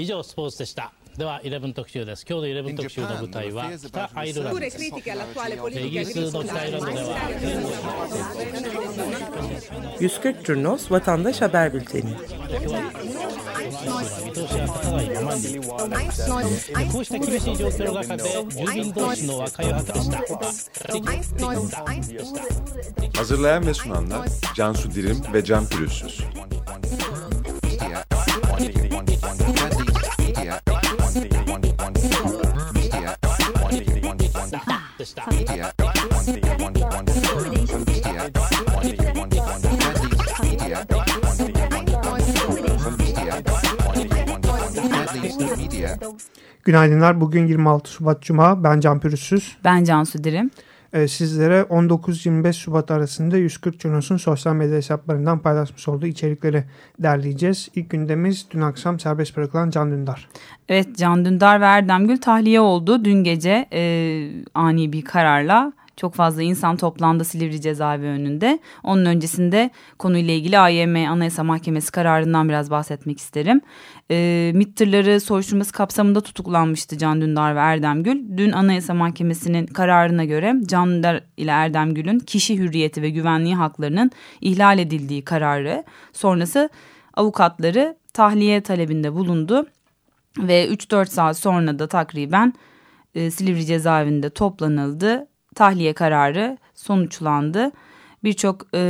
以上スポーツでしたでは11特集です今日の11特集の舞台は北アイルランドですイギリスの北アイルランドでは140 Curnos Vatandaş Haber Bülteni こうした厳しい状況の中で住民同士の和解を図りした Hazırlayan ve sunanlar Cansu Dirim ve Can Pürüzsüz. Günaydınlar. Bugün 26 Şubat Cuma. Ben Can Pürüzsüz. Ben Cansu Dirim. Ee, sizlere 19-25 Şubat arasında 140 Cunos'un sosyal medya hesaplarından paylaşmış olduğu içerikleri derleyeceğiz. İlk gündemimiz dün akşam serbest bırakılan Can Dündar. Evet Can Dündar ve Erdem Gül tahliye oldu. Dün gece e, ani bir kararla çok fazla insan toplandı Silivri cezaevi önünde. Onun öncesinde konuyla ilgili AYM Anayasa Mahkemesi kararından biraz bahsetmek isterim. E, MİT tırları soruşturması kapsamında tutuklanmıştı Can Dündar ve Erdem Gül. Dün Anayasa Mahkemesi'nin kararına göre Can Dündar ile Erdem Gül'ün kişi hürriyeti ve güvenliği haklarının ihlal edildiği kararı sonrası avukatları tahliye talebinde bulundu. Ve 3-4 saat sonra da takriben e, Silivri cezaevinde toplanıldı tahliye kararı sonuçlandı. Birçok e,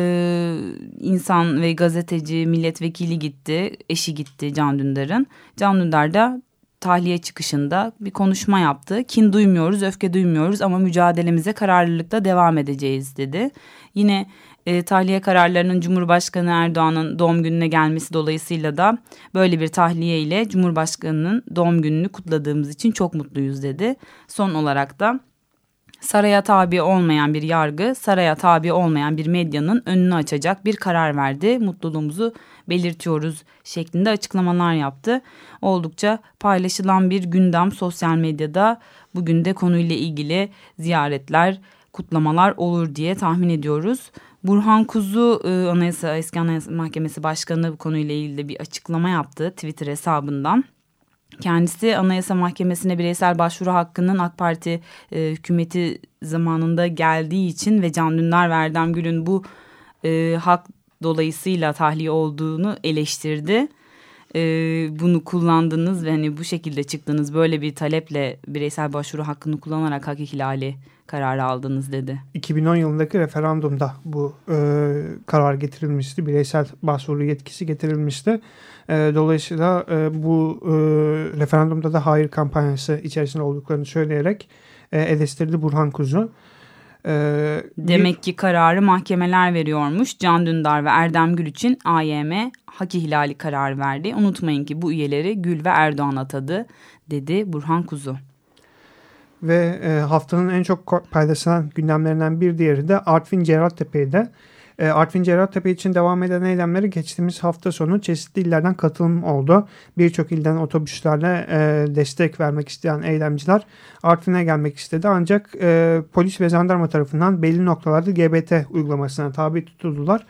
insan ve gazeteci, milletvekili gitti, eşi gitti Can Dündar'ın. Can Dündar da tahliye çıkışında bir konuşma yaptı. Kin duymuyoruz, öfke duymuyoruz ama mücadelemize kararlılıkla devam edeceğiz dedi. Yine e, tahliye kararlarının Cumhurbaşkanı Erdoğan'ın doğum gününe gelmesi dolayısıyla da böyle bir tahliye ile Cumhurbaşkanı'nın doğum gününü kutladığımız için çok mutluyuz dedi. Son olarak da saraya tabi olmayan bir yargı, saraya tabi olmayan bir medyanın önünü açacak bir karar verdi. Mutluluğumuzu belirtiyoruz şeklinde açıklamalar yaptı. Oldukça paylaşılan bir gündem sosyal medyada bugün de konuyla ilgili ziyaretler, kutlamalar olur diye tahmin ediyoruz. Burhan Kuzu e, Anayasa Eski Anayasa Mahkemesi Başkanı bu konuyla ilgili bir açıklama yaptı Twitter hesabından. Kendisi Anayasa Mahkemesi'ne bireysel başvuru hakkının AK Parti e, hükümeti zamanında geldiği için ve Can Dündar ve Erdem Gül'ün bu e, hak dolayısıyla tahliye olduğunu eleştirdi. E, bunu kullandınız ve hani bu şekilde çıktınız böyle bir taleple bireysel başvuru hakkını kullanarak hak ihlali kararı aldınız dedi. 2010 yılındaki referandumda bu e, karar getirilmişti. Bireysel başvuru yetkisi getirilmişti. E, dolayısıyla e, bu e, referandumda da hayır kampanyası içerisinde olduklarını söyleyerek e, eleştirdi Burhan Kuzu. E, Demek bir, ki kararı mahkemeler veriyormuş. Can Dündar ve Erdem Gül için AYM hak ihlali kararı verdi. Unutmayın ki bu üyeleri Gül ve Erdoğan atadı dedi Burhan Kuzu. Ve e, haftanın en çok paylaşılan gündemlerinden bir diğeri de Artvin Cerattepe'de. E, Artvin Cerattepe için devam eden eylemlere geçtiğimiz hafta sonu çeşitli illerden katılım oldu. Birçok ilden otobüslerle e, destek vermek isteyen eylemciler Artvin'e gelmek istedi. Ancak e, polis ve jandarma tarafından belli noktalarda GBT uygulamasına tabi tutuldular.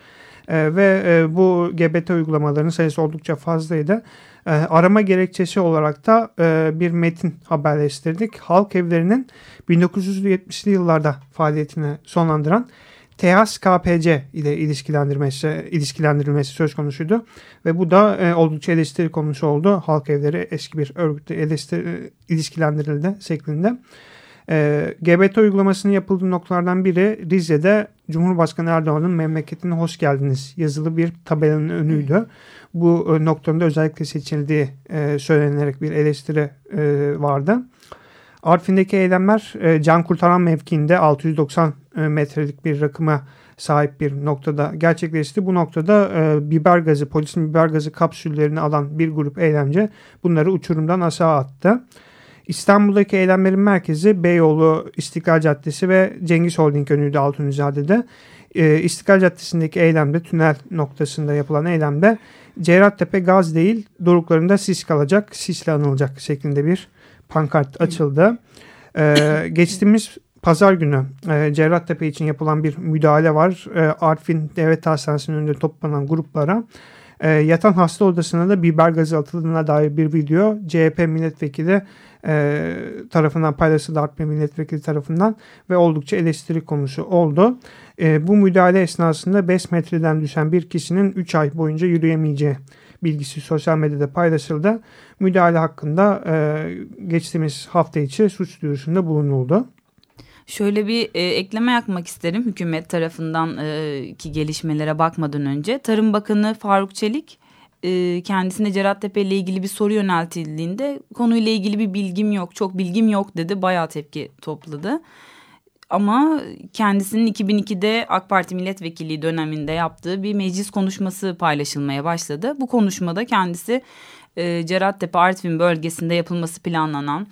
Ve bu GBT uygulamalarının sayısı oldukça fazlaydı. Arama gerekçesi olarak da bir metin haberleştirdik. Halk evlerinin 1970'li yıllarda faaliyetini sonlandıran TEAS KPC ile ilişkilendirmesi, ilişkilendirilmesi söz konusuydu. Ve bu da e, oldukça eleştiri konusu oldu. Halk evleri eski bir örgütle eleştiri, ilişkilendirildi şeklinde. E, GBT uygulamasının yapıldığı noktalardan biri Rize'de Cumhurbaşkanı Erdoğan'ın memleketine hoş geldiniz yazılı bir tabelanın önüydü. Bu e, noktanın özellikle seçildiği e, söylenerek bir eleştiri e, vardı. Artvin'deki eylemler e, can kurtaran mevkiinde 690 e, metrelik bir rakıma sahip bir noktada gerçekleşti. Bu noktada e, biber gazı, polisin biber gazı kapsüllerini alan bir grup eylemci bunları uçurumdan aşağı attı. İstanbul'daki eylemlerin merkezi Beyoğlu İstiklal Caddesi ve Cengiz Holding önüydü Altunizade'de. E, İstiklal Caddesi'ndeki eylemde tünel noktasında yapılan eylemde Cerattepe gaz değil doruklarında sis kalacak, sisle anılacak şeklinde bir pankart açıldı. Ee, geçtiğimiz pazar günü e, Cerrahtepe için yapılan bir müdahale var. E, Artvin Devlet Hastanesi'nin önünde toplanan gruplara E, yatan hasta odasına da biber gazı atıldığına dair bir video CHP milletvekili e, tarafından paylaşıldı Artme milletvekili tarafından ve oldukça eleştiri konusu oldu. E, bu müdahale esnasında 5 metreden düşen bir kişinin 3 ay boyunca yürüyemeyeceği bilgisi sosyal medyada paylaşıldı. Müdahale hakkında e, geçtiğimiz hafta içi suç duyurusunda bulunuldu. Şöyle bir e, ekleme yapmak isterim hükümet tarafından e, ki gelişmelere bakmadan önce. Tarım Bakanı Faruk Çelik e, kendisine Cerattepe ile ilgili bir soru yöneltildiğinde konuyla ilgili bir bilgim yok, çok bilgim yok dedi. Bayağı tepki topladı. Ama kendisinin 2002'de AK Parti milletvekilliği döneminde yaptığı bir meclis konuşması paylaşılmaya başladı. Bu konuşmada kendisi e, Cerattepe Artvin bölgesinde yapılması planlanan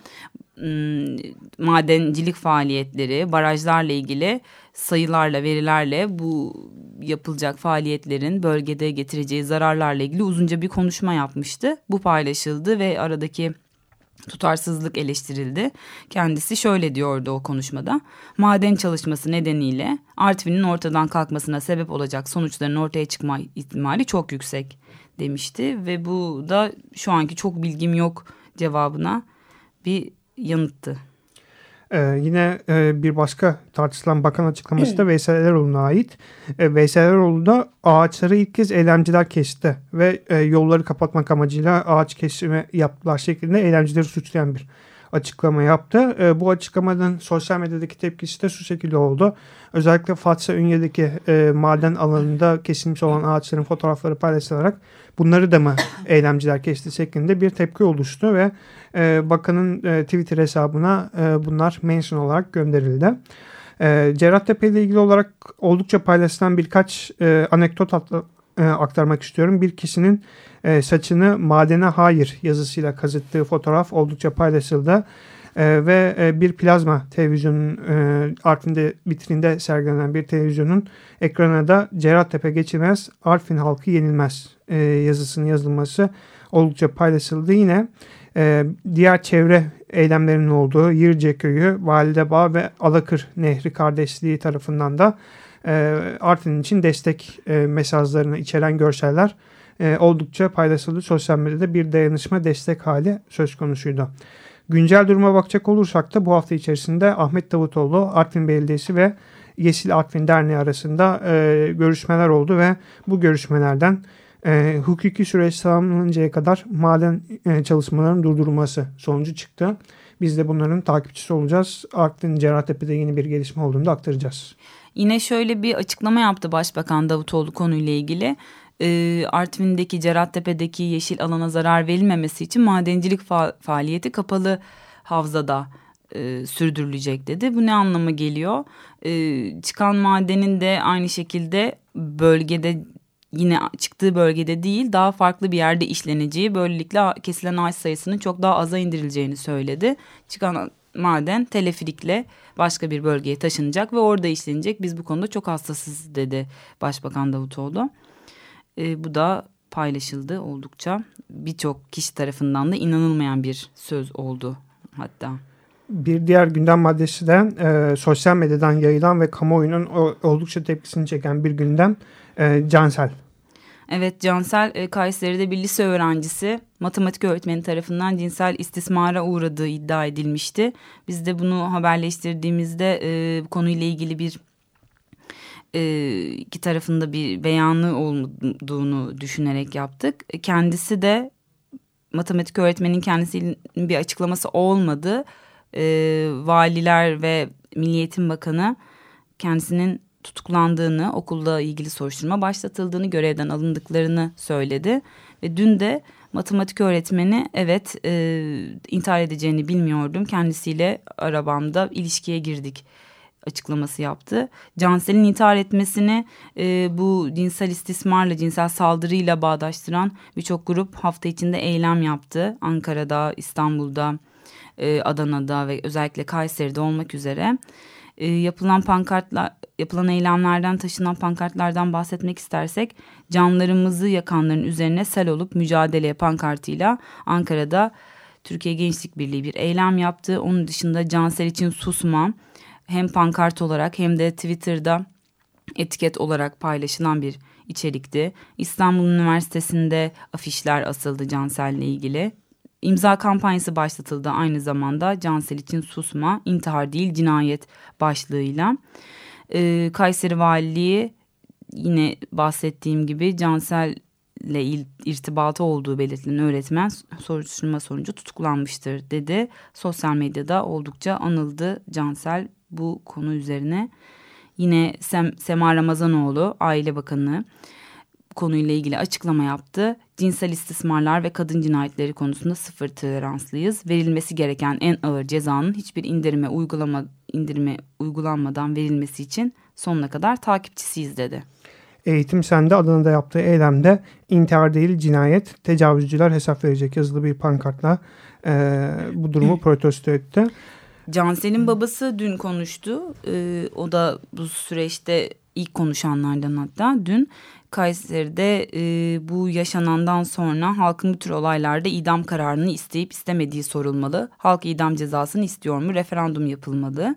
madencilik faaliyetleri, barajlarla ilgili sayılarla, verilerle bu yapılacak faaliyetlerin bölgede getireceği zararlarla ilgili uzunca bir konuşma yapmıştı. Bu paylaşıldı ve aradaki tutarsızlık eleştirildi. Kendisi şöyle diyordu o konuşmada. Maden çalışması nedeniyle Artvin'in ortadan kalkmasına sebep olacak sonuçların ortaya çıkma ihtimali çok yüksek demişti ve bu da şu anki çok bilgim yok cevabına bir yanıttı. Ee, yine e, bir başka tartışılan bakan açıklaması da Veysel Eroğlu'na ait. E, Veysel Eroğlu da ağaçları ilk kez eylemciler kesti ve e, yolları kapatmak amacıyla ağaç kesimi yaptılar şeklinde eylemcileri suçlayan bir açıklama yaptı. E, bu açıklamadan sosyal medyadaki tepkisi de şu şekilde oldu. Özellikle Fatsa Ünye'deki e, maden alanında kesilmiş olan ağaçların fotoğrafları paylaşılarak bunları da mı eylemciler kesti şeklinde bir tepki oluştu ve e, bakanın e, Twitter hesabına e, bunlar mention olarak gönderildi. E, Cerrahtepe ile ilgili olarak oldukça paylaşılan birkaç e, anekdot atla, e, aktarmak istiyorum. Bir kişinin e, saçını madene hayır yazısıyla kazıttığı fotoğraf oldukça paylaşıldı. E, ve bir plazma televizyonun e, Artvin'de vitrinde sergilenen bir televizyonun ekranına da Cerrahtepe geçilmez, Artvin halkı yenilmez yazısının yazılması oldukça paylaşıldı. Yine diğer çevre eylemlerinin olduğu Yirce Köyü, Validebağ ve Alakır Nehri kardeşliği tarafından da e, Artvin için destek e, mesajlarını içeren görseller e, oldukça paylaşıldı. Sosyal medyada bir dayanışma destek hali söz konusuydu. Güncel duruma bakacak olursak da bu hafta içerisinde Ahmet Davutoğlu, Artvin Belediyesi ve Yeşil Artvin Derneği arasında e, görüşmeler oldu ve bu görüşmelerden e, hukuki süreç tamamlanıncaya kadar maden e, çalışmalarının durdurulması sonucu çıktı. Biz de bunların takipçisi olacağız. Artvin Cerrahtepe'de yeni bir gelişme olduğunu aktaracağız. Yine şöyle bir açıklama yaptı Başbakan Davutoğlu konuyla ilgili. E, Artvin'deki Cerattepe'deki yeşil alana zarar verilmemesi için madencilik fa faaliyeti kapalı havzada e, sürdürülecek dedi. Bu ne anlama geliyor? E, çıkan madenin de aynı şekilde bölgede yine çıktığı bölgede değil daha farklı bir yerde işleneceği böylelikle kesilen ağaç sayısının çok daha aza indirileceğini söyledi. Çıkan maden teleferikle başka bir bölgeye taşınacak ve orada işlenecek. Biz bu konuda çok hassasız dedi Başbakan Davutoğlu. E, bu da paylaşıldı oldukça. Birçok kişi tarafından da inanılmayan bir söz oldu hatta. Bir diğer gündem maddesi de e, sosyal medyadan yayılan ve kamuoyunun oldukça tepkisini çeken bir gündem e, Cansel. Evet Cansel e, Kayseri'de bir lise öğrencisi matematik öğretmeni tarafından cinsel istismara uğradığı iddia edilmişti. Biz de bunu haberleştirdiğimizde e, konuyla ilgili bir e, iki tarafında bir beyanı olduğunu düşünerek yaptık. Kendisi de matematik öğretmenin kendisinin bir açıklaması olmadı. E, valiler ve Milli Eğitim Bakanı kendisinin tutuklandığını, okulla ilgili soruşturma başlatıldığını, görevden alındıklarını söyledi. Ve dün de matematik öğretmeni evet e, intihar edeceğini bilmiyordum. Kendisiyle arabamda ilişkiye girdik açıklaması yaptı. Cansel'in intihar etmesini e, bu cinsel istismarla, cinsel saldırıyla bağdaştıran birçok grup hafta içinde eylem yaptı. Ankara'da, İstanbul'da, e, Adana'da ve özellikle Kayseri'de olmak üzere. E, yapılan pankartlar, yapılan eylemlerden taşınan pankartlardan bahsetmek istersek canlarımızı yakanların üzerine sel olup mücadeleye pankartıyla Ankara'da Türkiye Gençlik Birliği bir eylem yaptı. Onun dışında Cansel için susma, hem pankart olarak hem de Twitter'da etiket olarak paylaşılan bir içerikti. İstanbul Üniversitesi'nde afişler asıldı Cansel'le ilgili. İmza kampanyası başlatıldı aynı zamanda Cansel için susma, intihar değil cinayet başlığıyla. Ee, Kayseri Valiliği yine bahsettiğim gibi Cansel ile irtibatı olduğu belirtilen öğretmen soruşturma sonucu tutuklanmıştır dedi. Sosyal medyada oldukça anıldı Cansel bu konu üzerine. Yine Sem Sema Ramazanoğlu Aile Bakanı konuyla ilgili açıklama yaptı. Cinsel istismarlar ve kadın cinayetleri konusunda sıfır toleranslıyız. Verilmesi gereken en ağır cezanın hiçbir indirime uygulama indirime uygulanmadan verilmesi için sonuna kadar takipçisiyiz dedi. Eğitim Sende Adana'da yaptığı eylemde intihar değil cinayet, tecavüzcüler hesap verecek yazılı bir pankartla e, bu durumu protesto etti. Cansel'in babası dün konuştu. E, o da bu süreçte ilk konuşanlardan hatta dün Kayseri'de e, bu yaşanandan sonra halkın bu tür olaylarda idam kararını isteyip istemediği sorulmalı. Halk idam cezasını istiyor mu? Referandum yapılmalı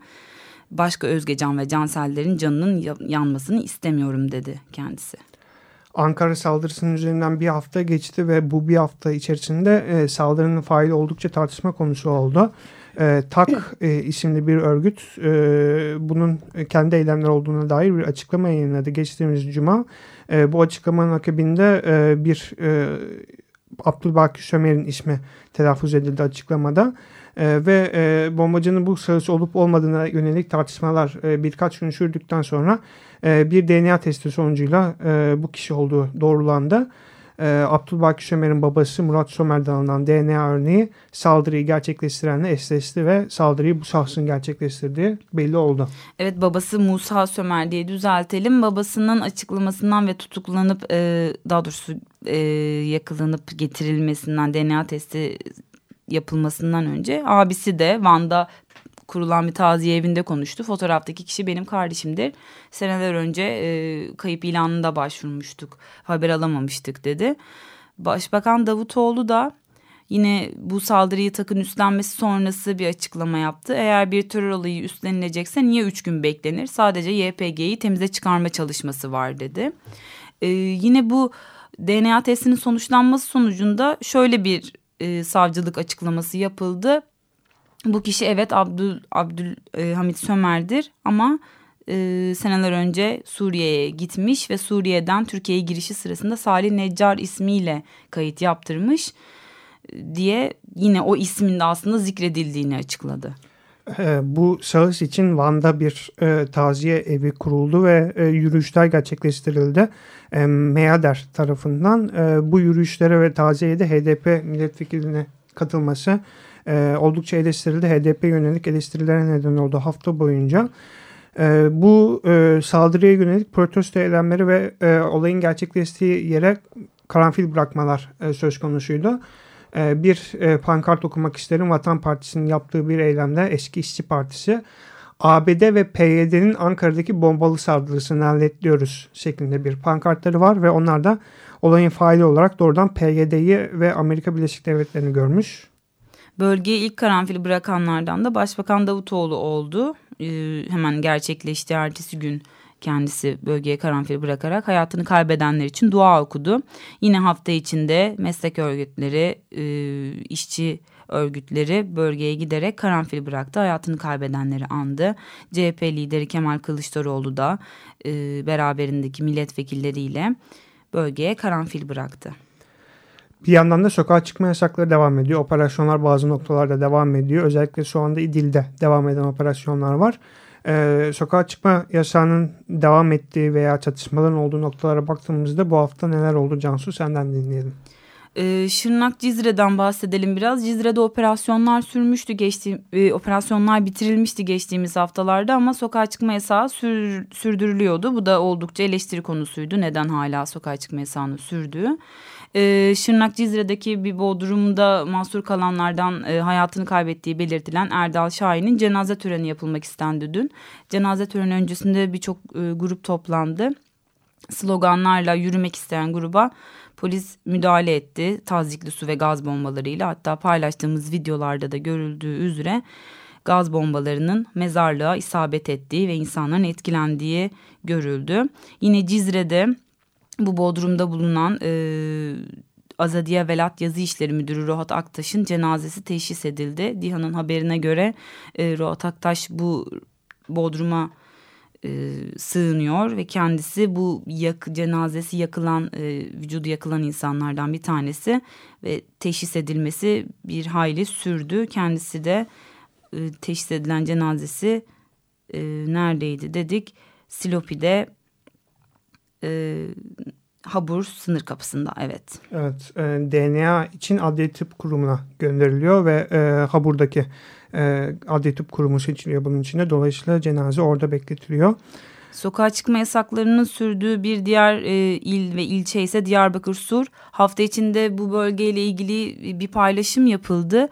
başka Özgecan ve Cansellerin canının yanmasını istemiyorum dedi kendisi. Ankara saldırısının üzerinden bir hafta geçti ve bu bir hafta içerisinde e, saldırının faili oldukça tartışma konusu oldu. E, TAK e, isimli bir örgüt e, bunun kendi eylemler olduğuna dair bir açıklama yayınladı geçtiğimiz cuma. E, bu açıklamanın akabinde e, bir e, Abdülbaki Sömer'in ismi telaffuz edildi açıklamada. E, ve e, bombacının bu sahıs olup olmadığına yönelik tartışmalar e, birkaç gün sürdükten sonra e, bir DNA testi sonucuyla e, bu kişi olduğu doğrulandı. E, Abdülbaki Sömer'in babası Murat Sömer'den alınan DNA örneği saldırıyı gerçekleştirenle eşleşti ve saldırıyı bu şahsın gerçekleştirdiği belli oldu. Evet babası Musa Sömer diye düzeltelim. Babasının açıklamasından ve tutuklanıp e, daha doğrusu e, yakılanıp getirilmesinden DNA testi yapılmasından önce abisi de Van'da kurulan bir taziye evinde konuştu. Fotoğraftaki kişi benim kardeşimdir. Seneler önce e, kayıp ilanında başvurmuştuk. Haber alamamıştık dedi. Başbakan Davutoğlu da yine bu saldırıyı takın üstlenmesi sonrası bir açıklama yaptı. Eğer bir terör olayı üstlenilecekse niye üç gün beklenir? Sadece YPG'yi temize çıkarma çalışması var dedi. Ee, yine bu DNA testinin sonuçlanması sonucunda şöyle bir e, savcılık açıklaması yapıldı. Bu kişi evet Abdül, Abdül e, Sömer'dir ama e, seneler önce Suriye'ye gitmiş ve Suriye'den Türkiye'ye girişi sırasında Salih Neccar ismiyle kayıt yaptırmış diye yine o ismin de aslında zikredildiğini açıkladı. E, bu şahıs için Van'da bir e, taziye evi kuruldu ve e, yürüyüşler gerçekleştirildi. E, Meader tarafından e, bu yürüyüşlere ve taziyeye de HDP milletvekiline katılması e, oldukça eleştirildi. HDP yönelik eleştirilere neden oldu hafta boyunca. E, bu e, saldırıya yönelik protesto eylemleri ve e, olayın gerçekleştiği yere karanfil bırakmalar e, söz konusuydu. Ee, bir e, pankart okumak isterim. Vatan Partisi'nin yaptığı bir eylemde eski işçi partisi ABD ve PYD'nin Ankara'daki bombalı saldırısını halletliyoruz şeklinde bir pankartları var ve onlar da olayın faili olarak doğrudan PYD'yi ve Amerika Birleşik Devletleri'ni görmüş. Bölgeye ilk karanfili bırakanlardan da Başbakan Davutoğlu oldu. Ee, hemen gerçekleşti ertesi gün kendisi bölgeye karanfil bırakarak hayatını kaybedenler için dua okudu. Yine hafta içinde meslek örgütleri, e, işçi örgütleri bölgeye giderek karanfil bıraktı. Hayatını kaybedenleri andı. CHP lideri Kemal Kılıçdaroğlu da e, beraberindeki milletvekilleriyle bölgeye karanfil bıraktı. Bir yandan da sokağa çıkma yasakları devam ediyor. Operasyonlar bazı noktalarda devam ediyor. Özellikle şu anda İdil'de devam eden operasyonlar var e, sokağa çıkma yasağının devam ettiği veya çatışmaların olduğu noktalara baktığımızda bu hafta neler oldu Cansu senden dinleyelim. Ee, Şırnak Cizre'den bahsedelim biraz. Cizre'de operasyonlar sürmüştü geçtiğim e, operasyonlar bitirilmişti geçtiğimiz haftalarda ama sokağa çıkma yasağı sür, sürdürülüyordu. Bu da oldukça eleştiri konusuydu. Neden hala sokağa çıkma yasağını sürdüğü. Ee, Şırnak Cizre'deki bir bodrumda mahsur kalanlardan e, hayatını kaybettiği belirtilen Erdal Şahin'in cenaze töreni yapılmak istendi dün. Cenaze töreni öncesinde birçok e, grup toplandı. Sloganlarla yürümek isteyen gruba polis müdahale etti. Tazikli su ve gaz bombalarıyla hatta paylaştığımız videolarda da görüldüğü üzere gaz bombalarının mezarlığa isabet ettiği ve insanların etkilendiği görüldü. Yine Cizre'de bu Bodrum'da bulunan e, Azadiye Velat Yazı İşleri Müdürü Rohat Aktaş'ın cenazesi teşhis edildi. Dihan'ın haberine göre e, Rohat Aktaş bu Bodrum'a e, sığınıyor ve kendisi bu yak, cenazesi yakılan e, vücudu yakılan insanlardan bir tanesi ve teşhis edilmesi bir hayli sürdü. Kendisi de e, teşhis edilen cenazesi e, neredeydi dedik Silopi'de e, Habur sınır kapısında evet. Evet e, DNA için adli tıp kurumuna gönderiliyor ve e, Habur'daki e, adli tıp kurumu seçiliyor bunun içinde. Dolayısıyla cenaze orada bekletiliyor. Sokağa çıkma yasaklarının sürdüğü bir diğer e, il ve ilçe ise Diyarbakır Sur. Hafta içinde bu bölgeyle ilgili bir paylaşım yapıldı.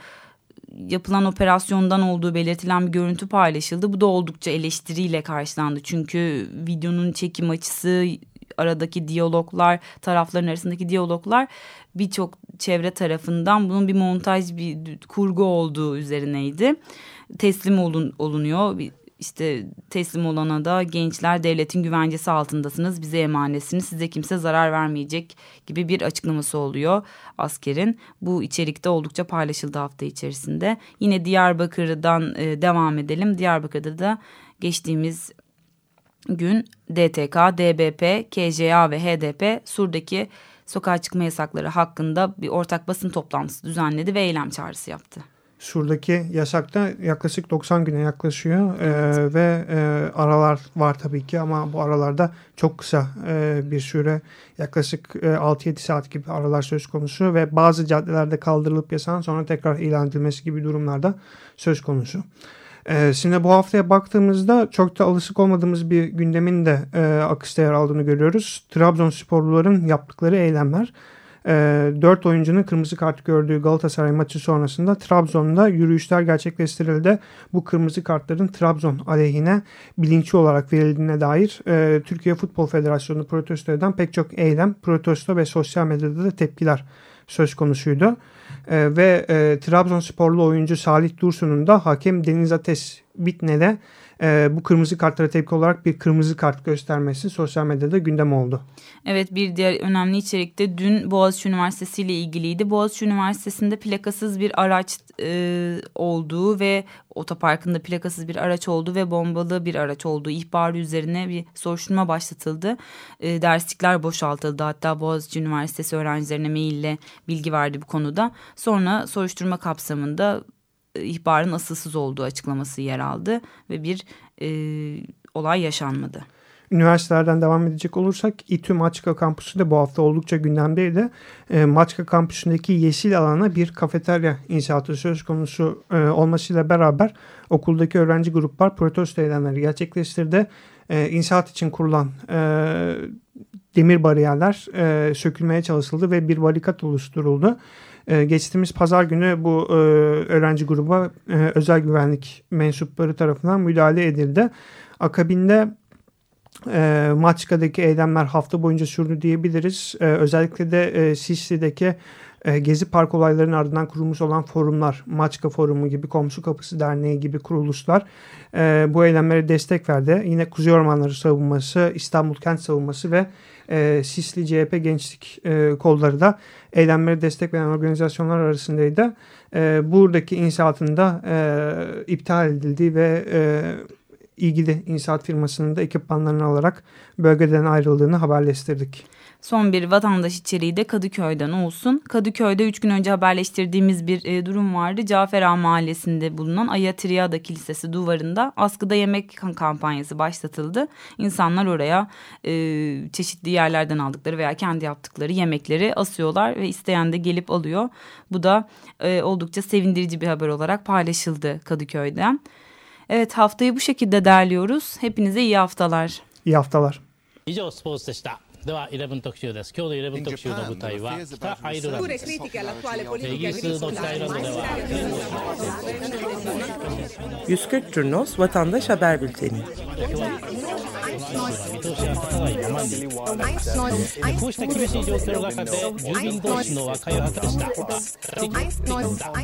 Yapılan operasyondan olduğu belirtilen bir görüntü paylaşıldı. Bu da oldukça eleştiriyle karşılandı. Çünkü videonun çekim açısı, aradaki diyaloglar, tarafların arasındaki diyaloglar birçok çevre tarafından bunun bir montaj, bir kurgu olduğu üzerineydi. Teslim olun, olunuyor. İşte teslim olana da gençler devletin güvencesi altındasınız, bize emanetsiniz, size kimse zarar vermeyecek gibi bir açıklaması oluyor askerin. Bu içerikte oldukça paylaşıldı hafta içerisinde. Yine Diyarbakır'dan e, devam edelim. Diyarbakır'da da geçtiğimiz gün DTK, DBP, KJA ve HDP Sur'daki sokağa çıkma yasakları hakkında bir ortak basın toplantısı düzenledi ve eylem çağrısı yaptı. Sur'daki yasakta yaklaşık 90 güne yaklaşıyor evet. ee, ve e, aralar var tabii ki ama bu aralarda çok kısa e, bir süre yaklaşık e, 6-7 saat gibi aralar söz konusu ve bazı caddelerde kaldırılıp yasan sonra tekrar ilan edilmesi gibi durumlarda söz konusu. Ee, şimdi bu haftaya baktığımızda çok da alışık olmadığımız bir gündemin de e, akışta yer aldığını görüyoruz. Trabzonsporluların yaptıkları eylemler. E, 4 oyuncunun kırmızı kart gördüğü Galatasaray maçı sonrasında Trabzon'da yürüyüşler gerçekleştirildi. Bu kırmızı kartların Trabzon aleyhine bilinçli olarak verildiğine dair e, Türkiye Futbol Federasyonu protesto eden pek çok eylem, protesto ve sosyal medyada da tepkiler söz konusuydu. E, ve e, Trabzonsporlu oyuncu Salih Dursun'un da hakem Deniz Ateş Bitne'de e, bu kırmızı kartlara tepki olarak bir kırmızı kart göstermesi sosyal medyada gündem oldu. Evet bir diğer önemli içerikte dün Boğaziçi Üniversitesi ile ilgiliydi. Boğaziçi Üniversitesi'nde plakasız bir araç e, olduğu ve otoparkında plakasız bir araç olduğu ve bombalı bir araç olduğu ihbarı üzerine bir soruşturma başlatıldı. E, derslikler boşaltıldı. Hatta Boğaziçi Üniversitesi öğrencilerine maille bilgi verdi bu konuda. Sonra soruşturma kapsamında ihbarın asılsız olduğu açıklaması yer aldı ve bir e, olay yaşanmadı. Üniversitelerden devam edecek olursak İTÜ Maçka Kampüsü de bu hafta oldukça gündemdeydi. E, Maçka Kampüsü'ndeki yeşil alana bir kafeterya inşaatı söz konusu e, olmasıyla beraber okuldaki öğrenci gruplar protesto eylemleri gerçekleştirdi. E, inşaat için kurulan e, demir bariyerler e, sökülmeye çalışıldı ve bir barikat oluşturuldu. E, geçtiğimiz pazar günü bu e, öğrenci gruba e, özel güvenlik mensupları tarafından müdahale edildi. Akabinde e, Maçka'daki eylemler hafta boyunca sürdü diyebiliriz. Özellikle de Sisli'deki e, Gezi Park olaylarının ardından kurulmuş olan forumlar, Maçka Forumu gibi, Komşu Kapısı Derneği gibi kuruluşlar e, bu eylemlere destek verdi. Yine Kuzey Ormanları Savunması, İstanbul Kent Savunması ve e, Sisli CHP Gençlik kolları da eylemlere destek veren organizasyonlar arasındaydı. Buradaki inşaatında e, iptal edildiği ve ilgili inşaat firmasının da ekipmanlarını alarak bölgeden ayrıldığını haberleştirdik. Son bir vatandaş içeriği de Kadıköy'den olsun. Kadıköy'de üç gün önce haberleştirdiğimiz bir e, durum vardı. Cafer Ağa Mahallesi'nde bulunan Ayatriyada Kilisesi duvarında askıda yemek kampanyası başlatıldı. İnsanlar oraya e, çeşitli yerlerden aldıkları veya kendi yaptıkları yemekleri asıyorlar ve isteyen de gelip alıyor. Bu da e, oldukça sevindirici bir haber olarak paylaşıldı Kadıköy'den. Evet haftayı bu şekilde derliyoruz. Hepinize iyi haftalar. İyi haftalar. 以上スポーツでした。 では11特集です今日の11特集の舞台は北アイルランドですイギリスの北アイルランドでは140 Turnos Vatandaş Haber Bülteni 見通しが立たない